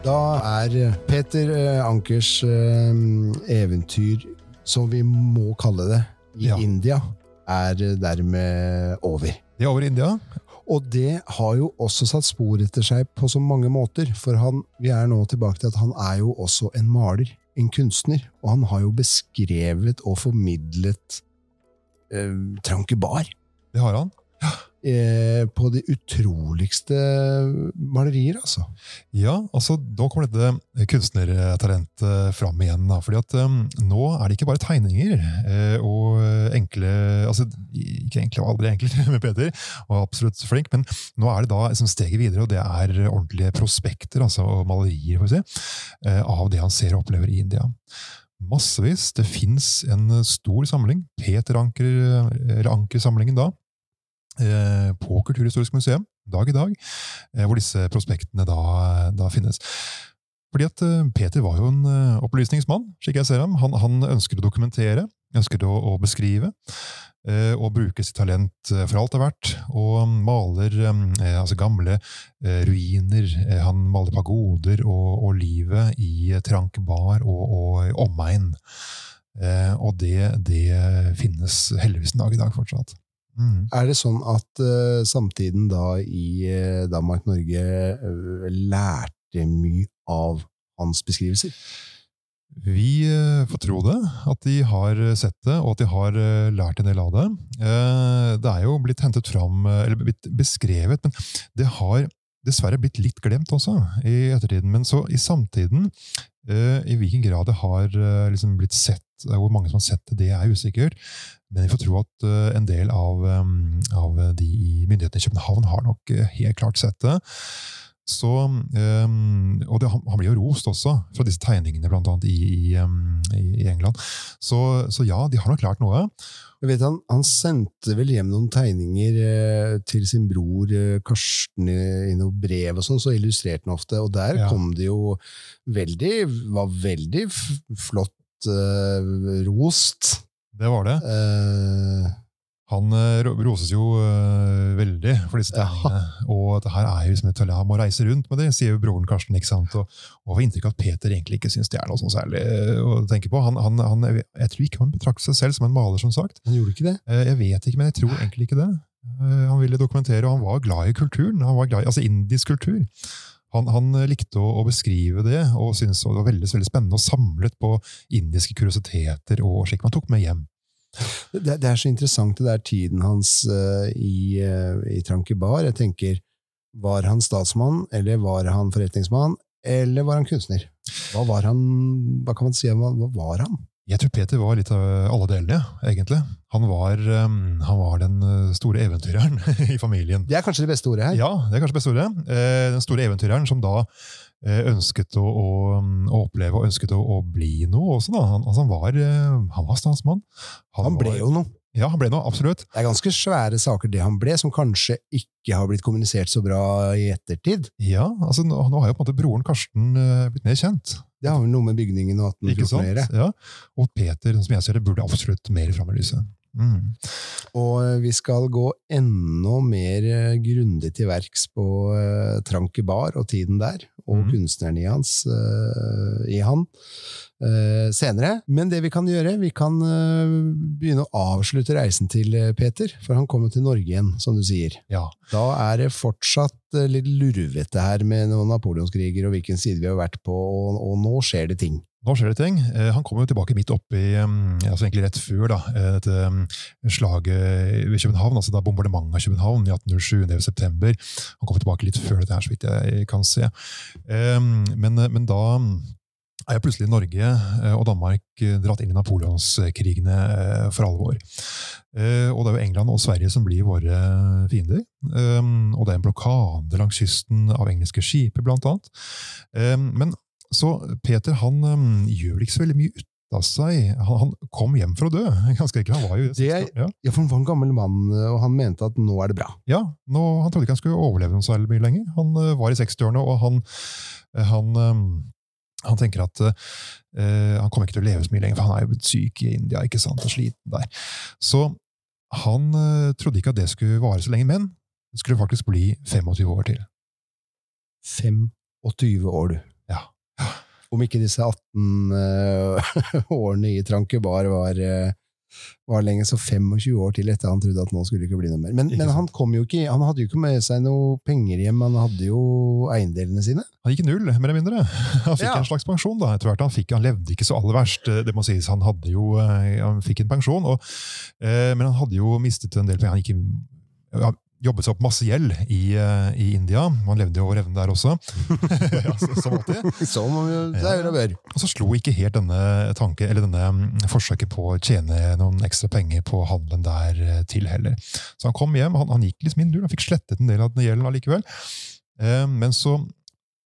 Da er Peter eh, Ankers eh, eventyr, som vi må kalle det, i Ja. India, er dermed over. Det er over India. Og det har jo også satt spor etter seg på så mange måter, for han, vi er nå tilbake til at han er jo også en maler, en kunstner, og han har jo beskrevet og formidlet eh, Trankebar Det har han. Eh, på de utroligste malerier, altså. Ja, altså da kommer dette kunstnertalentet fram igjen. Da, fordi at um, nå er det ikke bare tegninger eh, og enkle altså Ikke enkle, og aldri enkle, med Peter, og absolutt flink, men nå er det da liksom, steget videre, og det er ordentlige prospekter altså, og malerier får vi si, eh, av det han ser og opplever i India. Massevis. Det fins en stor samling, Peter Anker, eller Anker-samlingen da, eh, på Kulturhistorisk museum dag i dag, eh, hvor disse prospektene da, da finnes. Fordi at eh, Peter var jo en eh, opplysningsmann, slik jeg ser ham. Han, han ønsket å dokumentere, ønsket å, å beskrive, eh, og bruke sitt talent eh, for alt det er verdt. Og maler eh, altså gamle eh, ruiner, eh, han maler pagoder og, og livet i trank bar og, og omegn. Eh, og det, det finnes heldigvis en dag i dag fortsatt. Mm. Er det sånn at uh, samtiden da i uh, Danmark-Norge uh, lærte mye av hans beskrivelser? Vi eh, får tro det, at de har sett det, og at de har eh, lært en del av det. Eh, Det er jo blitt hentet fram, eh, eller blitt beskrevet, men det har dessverre blitt litt glemt også i ettertiden. Men så i samtiden, eh, i hvilken grad det har eh, liksom blitt sett, eh, hvor mange som har sett det, det er usikkert. Men vi får tro at eh, en del av, eh, av de i myndighetene i København har nok eh, helt klart sett det. Så, ehm, og det, han, blir jo rost også, fra disse tegningene blant annet i, i, ehm, i England. Så, så ja, de har nok lært noe. Jeg vet han, han sendte vel hjem noen tegninger eh, til sin bror eh, Karsten i, i noe brev og sånn, så illustrerte han ofte, og der Ja. kom det jo veldig, var veldig flott eh, rost. Det var det. Uh, Han eh, roses jo uh, veldig for disse Ja. tegningene. Og det her er jo liksom et talent. Han må reise rundt med det, sier jo broren Karsten. ikke sant? Og, og får inntrykk av at Peter egentlig ikke syns det er noe sånn særlig å tenke på. Han, han, han, jeg tror ikke han betrakter seg selv som en maler, som sagt. han gjorde ikke det? Uh, Jeg vet ikke, men jeg tror egentlig ikke det. Han ville dokumentere, og han var glad i kulturen. Han var glad i, altså indisk kultur. Han, han likte å, å beskrive det, og syntes det var veldig, veldig spennende, og samlet på indiske kuriositeter og slik man tok med hjem. Det, det er så interessant det der tiden hans uh, i, uh, i Trankebar. Jeg tenker, var han statsmann, eller var han forretningsmann, eller var han kunstner? Hva var han, hva kan man si, hva, hva var han? Jeg tror Peter var litt av alle delene, egentlig. Han var, eh, han var den eh, store eventyreren i familien. Det er kanskje det beste ordet her. Ja, det er kanskje det beste ordet. Eh, Den store eventyreren som da eh, ønsket å, å, å oppleve og ønsket å, å bli noe også. Da. Han, altså han, var, han var Han, Han ble var- jo noe. Ja, han ble noe, absolutt. Det er ganske svære saker det han ble, som kanskje ikke har blitt kommunisert så bra i ettertid. Ja, altså Nå, nå har jo på en måte broren Karsten uh, blitt mer kjent. Det har vel noe med bygningen og Ikke 1814 å gjøre. Ja. Og Peter, som jeg ser det, burde absolutt mer fram i lyset. Mm. Og eh, vi skal gå enda mer eh, grundig til verks på uh, Tranke Bar og tiden der, og mm. kunstneren i, hans, uh, i han, uh, senere. Men det vi kan gjøre, vi kan begynne å avslutte reisen til Peter, for han kommer til Norge igjen, som du sier. Ja. Da er det fortsatt litt lurvete her med noen napoleonskriger og hvilken side vi har vært på, og, og nå skjer det ting. Nå skjer det ting. Eh, Han kom jo tilbake midt oppi, um, altså egentlig rett før da, eh, dette slaget ved København, altså da bombardementet av København i 1807, 9. september. Han kom tilbake litt før dette her, så vidt jeg kan se. Men, men da er jo plutselig Norge eh, og Danmark eh, dratt inn i napoleonskrigene eh, for alvor. Eh, Og det er jo England og Sverige som blir våre fiender. Og det er en blokade langs kysten av engelske skiper, blant annet. Men så Peter han um, gjør ikke så veldig mye ut av seg. Han, han kom hjem for å dø. ganske ekkelt. Han var jo Det ja. Ja, for han var en gammel mann, og han mente at nå er det bra. ja, nå, Han trodde ikke han skulle overleve noe særlig mye lenger. Han uh, var i 60-årene, og han, han, um, han tenker at uh, han kommer ikke til å leve så mye lenger, for han er jo blitt syk i India ikke sant, og sliten der. Så han uh, trodde ikke at det skulle vare så lenge, men det skulle faktisk bli 25 år til. 25 år, du. Om ikke disse 18 eh, årene i Trankebar var, eh, var lenge, så 25 år til etter han trodde at nå skulle det ikke bli noe mer. Men, men han, ikke, han hadde jo ikke med seg noe penger hjem, han hadde jo eiendelene sine. Han gikk null, mer eller mindre. Han fikk Ja. en slags pensjon. da, etter hvert. Han, fikk, han levde ikke så aller verst, det må sies. Han, jo, eh, han fikk en pensjon, og, eh, men han hadde jo mistet en del penger. Han gikk ja, jobbet seg opp masse gjeld i, eh, i India. Man levde jo over evne der også. ja, så- som alltid. Som det er og bør. Og så slo ikke helt denne tanke, eller denne mm, forsøket på å tjene noen ekstra penger på handelen der eh, til heller. Så han kom hjem, han, han gikk liksom inn han fikk slettet en del av den gjelden allikevel. Eh, men så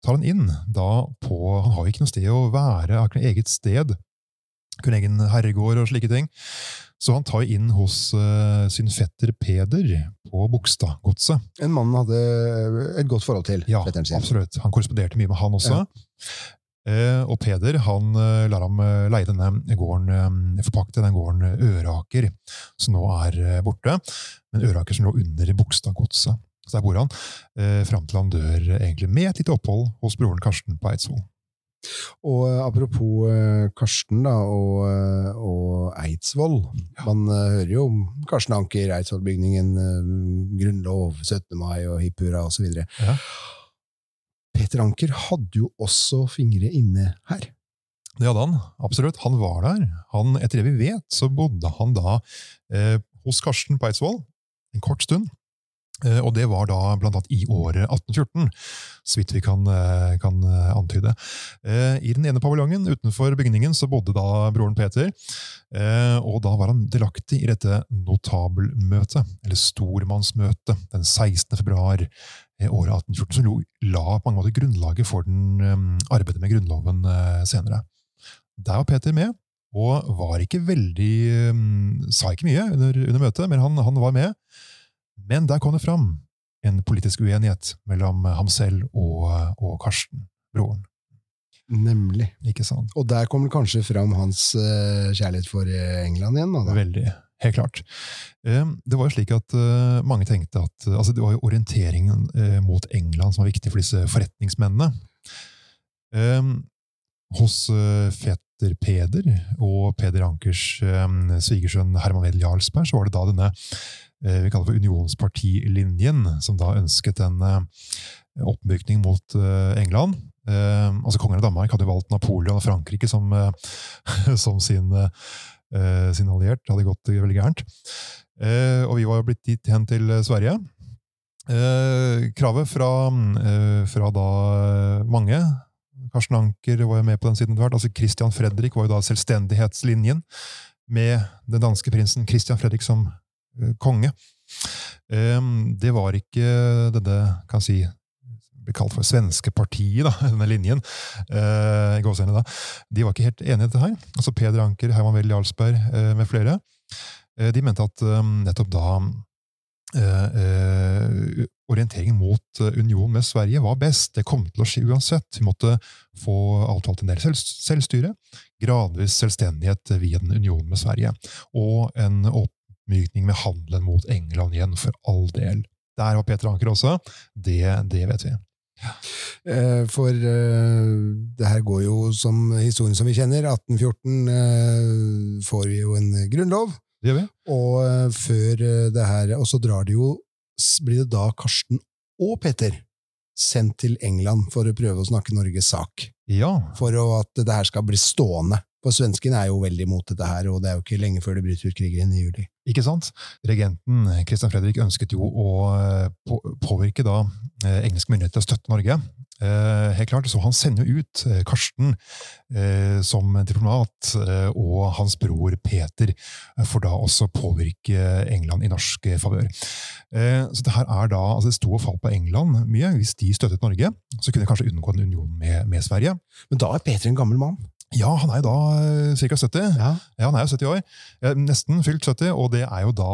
tar han inn da på Han har jo ikke noe sted å være, har ikke noe eget sted. Kun egen herregård og slike ting. Så han tar inn hos uh, sin fetter Peder på Bogstadgodset. En mann han hadde et godt forhold til, Ja, absolutt. Han korresponderte mye med han også. Eh, og Peder han uh, lar ham eh, leie denne gården, eh, forpakte den gården eh, Øraker, som nå er eh, borte. Men Øraker som lå under Bogstadgodset. Så der bor han, eh, fram til han dør eh, egentlig med et lite opphold hos broren Karsten på Eidsvoll. Og eh, apropos eh, Karsten da, og, eh, og Eidsvoll. Man hører jo om Karsten Anker, Eidsvollbygningen, grunnlov, 17. mai og hipp hurra osv. Ja. Peter Anker hadde jo også fingre inne her. Det hadde han, absolutt. Han var der. Han, etter det vi vet, så bodde han da eh, hos Karsten på Eidsvoll en kort stund. Eh, og det var da blant annet i året 1814, så vidt vi kan, eh, kan eh, antyde. I den ene paviljongen utenfor bygningen så bodde da broren Peter, og da var han delaktig i dette notabelmøtet, eller stormannsmøtet, den 16. februar året 1814, som la på mange måter grunnlaget for den arbeidet med Grunnloven senere. Der var Peter med, og var ikke veldig Sa ikke mye under, under møtet, men han, han var med. Men der kom det fram en politisk uenighet mellom ham selv og, og Karsten, broren. Nemlig. Ikke sant? Og der kommer kanskje fram hans uh, kjærlighet for eh, England igjen. Da, da. Veldig. Helt klart. Eh, Det var jo slik at eh, mange tenkte at eh, altså Det var jo orienteringen eh, mot England som var viktig for disse forretningsmennene. Eh, Hos eh, fetter Peder og Peder Ankers eh, svigersønn Herman Wedel Jarlsberg så var det da denne eh, vi kaller for unionspartilinjen, som da ønsket en eh, oppmykning mot eh, England. Eh, altså Kongen av Danmark hadde valgt Napoleon og Frankrike som, eh, som sin, eh, sin alliert. Det hadde gått veldig gærent. Eh, og vi var blitt dit hen til eh, Sverige. Eh, kravet fra, eh, fra da eh, mange Karsten Anker var jo med på den siden etter altså Christian Fredrik var jo da selvstendighetslinjen, med den danske prinsen Christian Fredrik som eh, konge. Eh, det var ikke denne, kan si, blir kalt for svenskepartiet, da, denne linjen. Eh, i gåseøynene da. De var ikke helt enige i dette her. Altså Peder Anker, Herman Weld Jarlsberg eh, med flere. De mente at nettopp da orienteringen mot union med Sverige var best. Det kom til å skje uansett. Vi måtte få avtalt en del selvstyre, gradvis selvstendighet via en union med Sverige, og en oppmykning med handelen mot England igjen, for all del. Der var Peter Anker også. Det, det vet vi. Ja. For eh, det her går jo som historien som vi kjenner. 1814 eh, får vi jo en grunnlov, Det gjør vi. og eh, før eh, det her Og så drar det jo Blir det da Karsten og Peter sendt til England for å prøve å snakke Norges sak? Ja, For å, at det her skal bli stående. For svenskene er jo veldig imot dette her, og det er jo ikke lenge før det bryter ut krig inn i juli. Ikke sant? Regenten Christian Fredrik ønsket jo å eh, påvirke da eh, engelske myndigheter til å støtte Norge. Eh, helt klart, Så han sender jo ut eh, Karsten eh, som diplomat, eh, og hans bror Peter eh, for da også påvirke England i norsk eh, favør. Eh, så det her er da, altså det sto og falt på England mye. Hvis de støttet Norge, så kunne de kanskje unngå en union med, med Sverige. Men da er Peter en gammel mann. Ja, han er jo da eh, ca. 70. Ja. Ja, han er jo 70 år. Eh, Nesten fylt 70, og det er jo da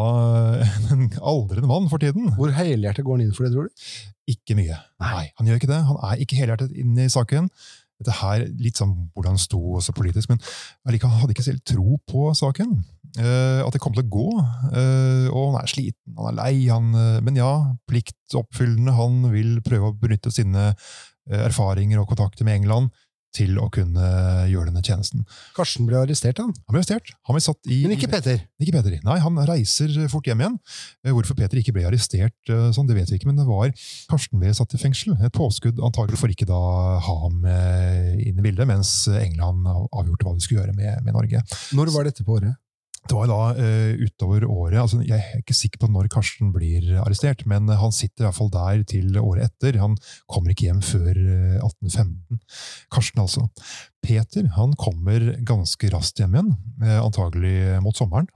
en aldrende mann for tiden. Hvor helhjertet går han inn for det, tror du? Ikke mye. Nei, han gjør ikke det. Han er ikke helhjertet inne i saken. Dette her, Litt sånn hvordan han sto også politisk, men allikevel, han hadde ikke selv tro på saken. Eh, at det kom til å gå. Eh, og han er sliten, han er lei. Han, eh, men ja, pliktoppfyllende. Han vil prøve å benytte sine eh, erfaringer og kontakter med England til å kunne gjøre denne tjenesten. Karsten ble arrestert, han. Han ble arrestert. Han ble satt i, Men ikke Peter. Ikke Peter. Nei, han reiser fort hjem igjen. Eh, Hvorfor Peter ikke ble arrestert, eh, sånn, det vet vi ikke, men det var Karsten ble satt i fengsel. Et påskudd antagelig for ikke da ha ham eh, inn i bildet, mens England av- avgjorde hva de skulle gjøre med, med Norge. Når var dette på året? Det var da uh, utover året, altså Jeg er ikke sikker på når Karsten blir arrestert, men han sitter i hvert fall der til året etter. Han kommer ikke hjem før eh, 1815. Karsten, altså. Peter han kommer ganske raskt hjem igjen, eh, antagelig mot sommeren.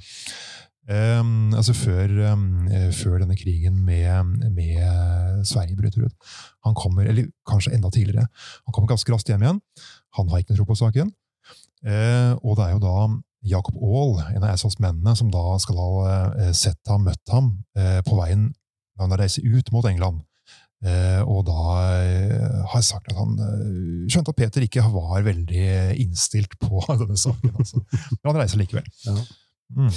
Um, altså før, um, før denne krigen med, med Sverige bryter ut. Han kommer, eller kanskje enda tidligere. Han kommer ganske raskt hjem igjen. Han har ikke noe tro på saken. Uh, og det er jo da Jacob Aall, en av Eidsvolls mennene, som da skal ha eh, sett ham, møtt ham, eh, på veien da han reiser ut mot England. Eh, og da har jeg sagt at han skjønte at Peter ikke var veldig innstilt på denne saken. Altså. Men han reiser likevel. Ja. Mm.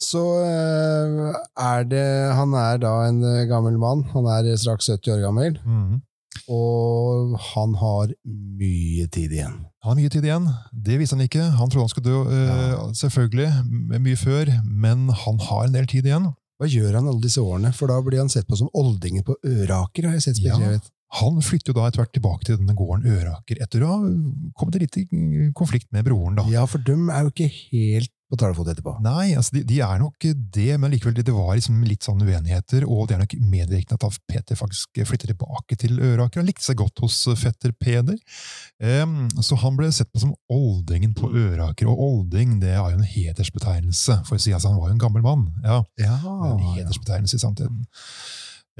Så er det Han er da en gammel mann. Han er straks 70 år gammel. Mm. Og han har mye tid igjen. Han har mye tid igjen. Det visste han ikke. Han trodde han skulle dø, ja. selvfølgelig, mye før, men han har en del tid igjen. Hva gjør han alle disse årene? For da blir han sett på som oldingen på Øraker, har jeg sett Ja. Han flytter jo da etter hvert tilbake til denne gården Øraker, etter å ha kommet litt i konflikt med broren. da. Ja, for dem er jo ikke helt på talefot etterpå. Nei, altså de, de er nok det, men likevel, det, var liksom litt sånn uenigheter, og det er nok medvirkende at Peter faktisk flytter tilbake til Øraker. Han likte seg godt hos fetter Peder, um, så han ble sett på som oldingen på Øraker, og olding det er jo en hedersbetegnelse, for å si altså han var jo en gammel mann. ja, Ja, en hedersbetegnelse i samtiden.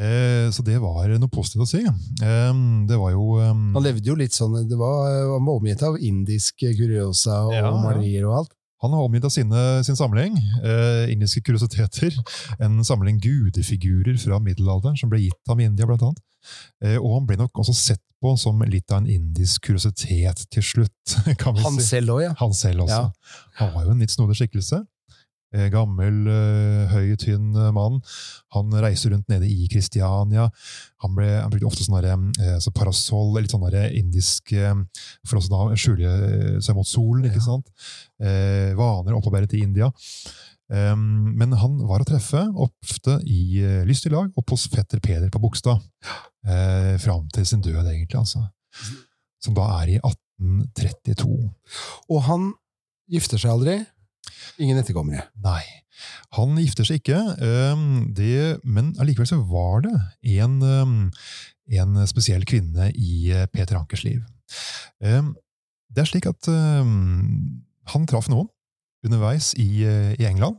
Eh, så det var noe positivt å si. Det var jo em, Han levde jo litt sånn det var, Han var omgitt av indisk kuriosa og ja. malerier og alt. Han har omgitt av sine, sin samling, eh, indiske kuriositeter, en samling gudefigurer fra middelalderen som ble gitt ham i India, blant annet. Eh, og han ble nok også sett på som litt av en indisk kuriositet til slutt, kan vi Han si. selv òg, ja. Han selv også. Ja. Han var jo en litt snodig skikkelse. Eh, Gammel, eh, høy, tynn eh, mann. Han reiste rundt nede i Kristiania. Han, ble, han brukte ofte sånn der, eh, så parasoll, litt sånn der indisk eh, For å skjule seg mot solen, ikke sant? Ja. vaner opparbeidet i India. Men han var å treffe ofte i lystig lag oppe hos fetter Peder på Bogstad. Fram til sin død, egentlig. altså. Som da er i 1832. Og han gifter seg aldri. Ingen etterkommere. Nei. Han gifter seg ikke, det, men allikevel så var det en, en spesiell kvinne i eh, Peter Ankers liv. Det er slik at han traff noen underveis i, eh, i England.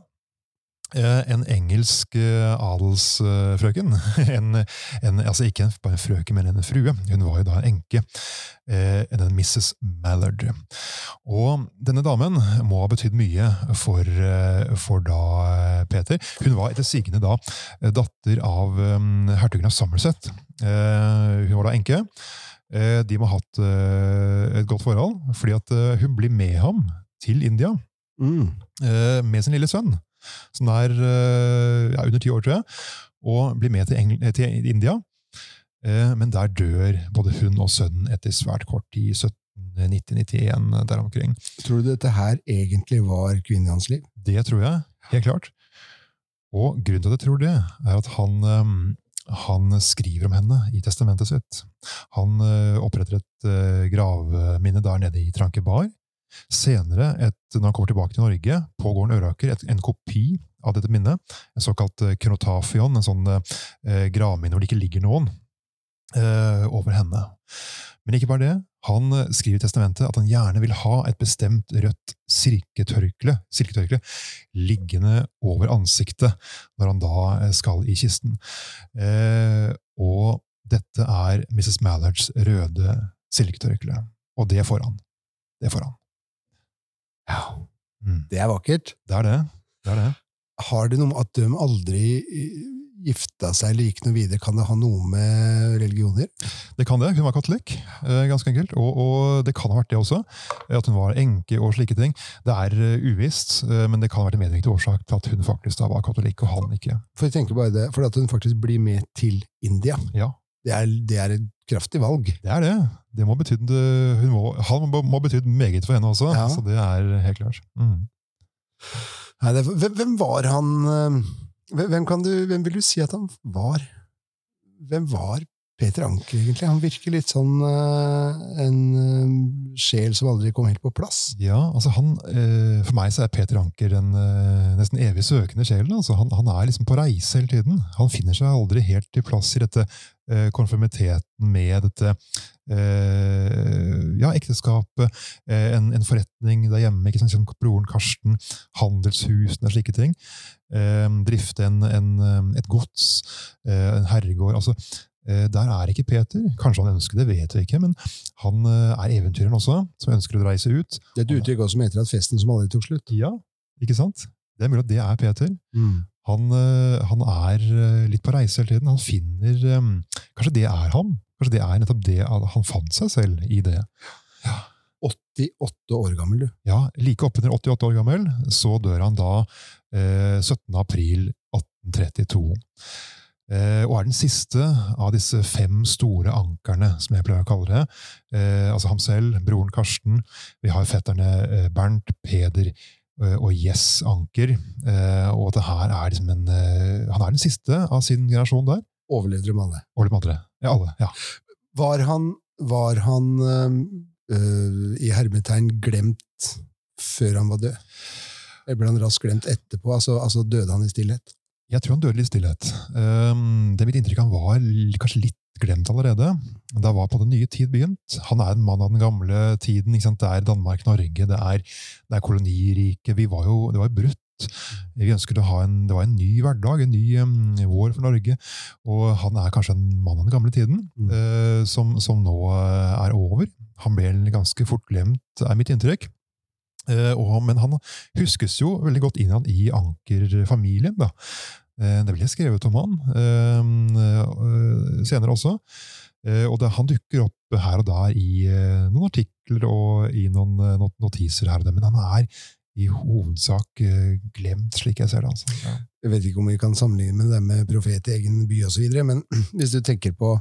Eh, En engelsk eh, adelsfrøken. En, en, altså ikke bare en frøken, men en frue. Hun var jo da enke. Eh, En Mrs. Mallard. Og denne damen må ha betydd mye for, for da Peter. Hun var etter sigende da datter av hertugen av Somerset. Hun var da enke. De må ha hatt et godt forhold, fordi at hun blir med ham til India Mm. med sin lille sønn, som er eh, ja, under ti år, tror jeg, og blir med til, Engl eh, til India. Eh, men der dør både hun og sønnen etter svært kort tid, 1790-91, der omkring. Tror du dette her egentlig var kvinnen hans liv? Det tror jeg, helt klart. Og grunnen til at jeg tror det, er at han, eh, han skriver om henne i testamentet sitt. Han eh, oppretter et eh, gravminne der nede i Trankebar. Senere, et, når han kommer tilbake til Norge, på gården Øraker, et, en kopi av dette minnet, en såkalt eh, kronotafion, en sånn eh, gravminne hvor det ikke ligger noen, eh, over henne. Men ikke bare det. Han eh, skriver i testamentet at han gjerne vil ha et bestemt rødt silketørkle, silketørkle liggende over ansiktet når han da eh, skal i kisten. Eh, og dette er Mrs. Mallards røde silketørkle. Og det får han. Det får han. Ja. Mm. Det er vakkert. Det er det. Det er det. Har det noe med at de aldri eh, gifta seg eller gikk noe videre? Kan det ha noe med religioner? Det kan det. Hun var katolikk, eh, ganske enkelt. Og, og det kan ha vært det også. At hun var enke og slike ting. Det er eh, uvisst, eh, men det kan ha vært en medvirkende årsak til at hun faktisk da var katolikk, og han ikke. For jeg tenker bare det, for at hun faktisk blir med til India. Ja, Det er, det er et kraftig valg. Det er det. det må betyde, hun må, han må, må betydd meget for henne også, Ja. så det er helt klart. Mm. Nei, det, hvem, hvem var han eh, hvem, hvem, kan du, hvem vil du si at han var? Hvem var Peter Anker, egentlig? Han virker litt sånn eh, en eh, sjel som aldri kom helt på plass. Ja, altså han, eh, For meg så er Peter Anker en eh, nesten evig søkende sjel. Altså han, han er liksom på reise hele tiden. Han finner seg aldri helt til plass i dette eh, konformiteten med dette eh, ja, ekteskapet, en, en forretning der hjemme, ikke sant, som broren Karsten, handelshusene og slike ting. Drifte en, en, et gods, en herregård. altså Der er ikke Peter. Kanskje han ønsker det, vet vi ikke. Men han eh, er eventyreren også, som ønsker å reise ut. Det er et uttrykk også som heter at festen som aldri tok slutt. Ja, ikke sant? Det er mulig at det er Peter. Han, eh, han er eh, litt på reise hele tiden. Han finner eh, Kanskje det er han? Kanskje det er nettopp det han fant seg selv i det. 88 år gammel, du. Ja, Like oppunder 88 år gammel så dør han da eh, 17. april 1832. Eh, og er den siste av disse fem store ankerne, som jeg pleier å kalle det. Eh, altså ham selv, broren Karsten, vi har fetterne eh, Bernt, Peder og Jess Anker. Og at det her er liksom en Han er den siste av sin generasjon der. Overlevde de alle. Overlevde alle. Ja, alle. ja. Var han, var han øh, i hermetegn glemt før han var død? Eller ble han raskt glemt etterpå? Altså, altså døde han i stillhet? Jeg tror han døde litt stillhet. Um, det er mitt inntrykk han var kanskje litt glemt allerede. Da var på den nye tid begynt. Han er en mann av den gamle tiden. Ikke sant? Det er Danmark-Norge, det er, det er koloniriket. Vi var jo, det var jo brutt. Vi ønsket å ha en, Det var en ny hverdag, en ny um, vår for Norge. Og han er kanskje en mann av den gamle tiden, Mm. uh, som, som nå eh, er over. Han ble ganske fort glemt, er mitt inntrykk. Uh, og, men han huskes jo veldig godt innad i Anker-familien. da. Eh, Det ble skrevet om han eh, eh, senere også. Og det, han dukker opp her og der i noen artikler og i noen notiser her og der, men han er i hovedsak glemt, slik jeg ser det. Altså. Ja. Jeg vet ikke om vi kan sammenligne med det med profet i egen by osv., men hvis du tenker på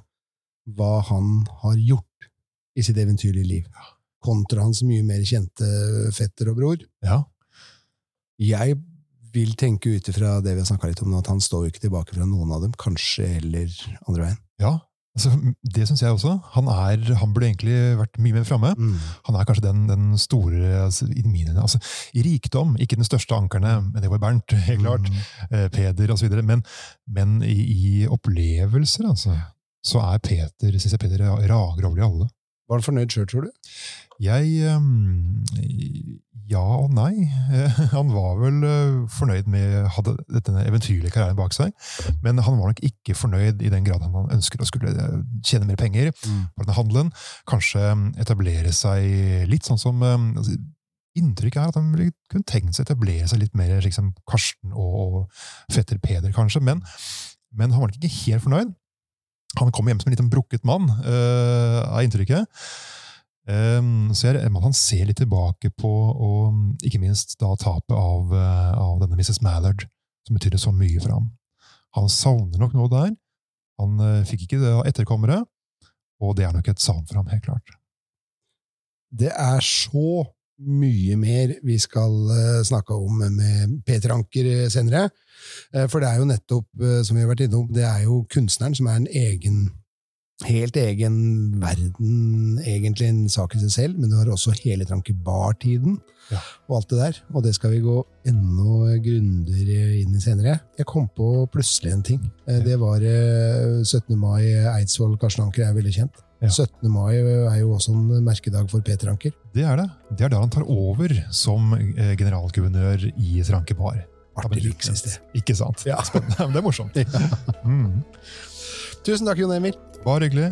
hva han har gjort i sitt eventyrlige liv, kontra hans mye mer kjente fetter og bror Ja. Jeg vil tenke ut ifra det vi har snakka litt om at han står jo ikke tilbake fra noen av dem, kanskje heller andre veien. ja. Altså, det syns jeg også. Han, er, han burde egentlig vært mye mer framme. Han er kanskje den, den store altså, i, mine, altså, I rikdom, ikke den største ankerne, men det var Bernt, helt klart. eh, Peder osv. Men, men i, i opplevelser, altså, så er Peter, synes jeg Peter rager over de alle. Var han fornøyd sjøl, tror du? Jeg ehm, Ja og nei. Han var vel eh, fornøyd med hadde denne eventyrlige karrieren bak seg, men han var nok ikke fornøyd i den grad han ønsket å skulle eh, tjene mer penger på denne handelen. Kanskje eh, etablere seg litt sånn som eh, altså, Inntrykket er at han ville kunne tenkt seg å etablere seg litt mer slik som Karsten og, fetter Peder, kanskje, men, men han var nok ikke helt fornøyd. Han kom hjem som en liten brukket mann, eh, av inntrykket. Um, så jeg man kan se litt tilbake på, og ikke minst da tapet av, eh, av denne Mrs. Mallard, som betydde så mye for ham. Han savner nok noe der. Han eh, fikk ikke det av etterkommere, og det er nok et savn for ham, helt klart. Det er så mye mer vi skal eh, snakke om med Peter Anker senere. For det er jo nettopp, som vi har vært innom, det er jo kunstneren som er en egen Helt egen verden, egentlig en sak i seg selv, men du har også hele Trankebar-tiden Ja. og alt det der. Og det skal vi gå enda grundigere inn i senere. Jeg kom på plutselig en ting. Eh, Det var eh, 17. mai. Eidsvoll Karsten Anker er veldig kjent. Ja. 17. mai er jo også en merkedag for Peter Anker. Det er det. Det er da han tar over som eh, generalguvernør i Trankebar. Artig. Ikke sant? Ja. Spennende. Men det er morsomt. Mm. Tusen takk, Jon Emil. Bare hyggelig.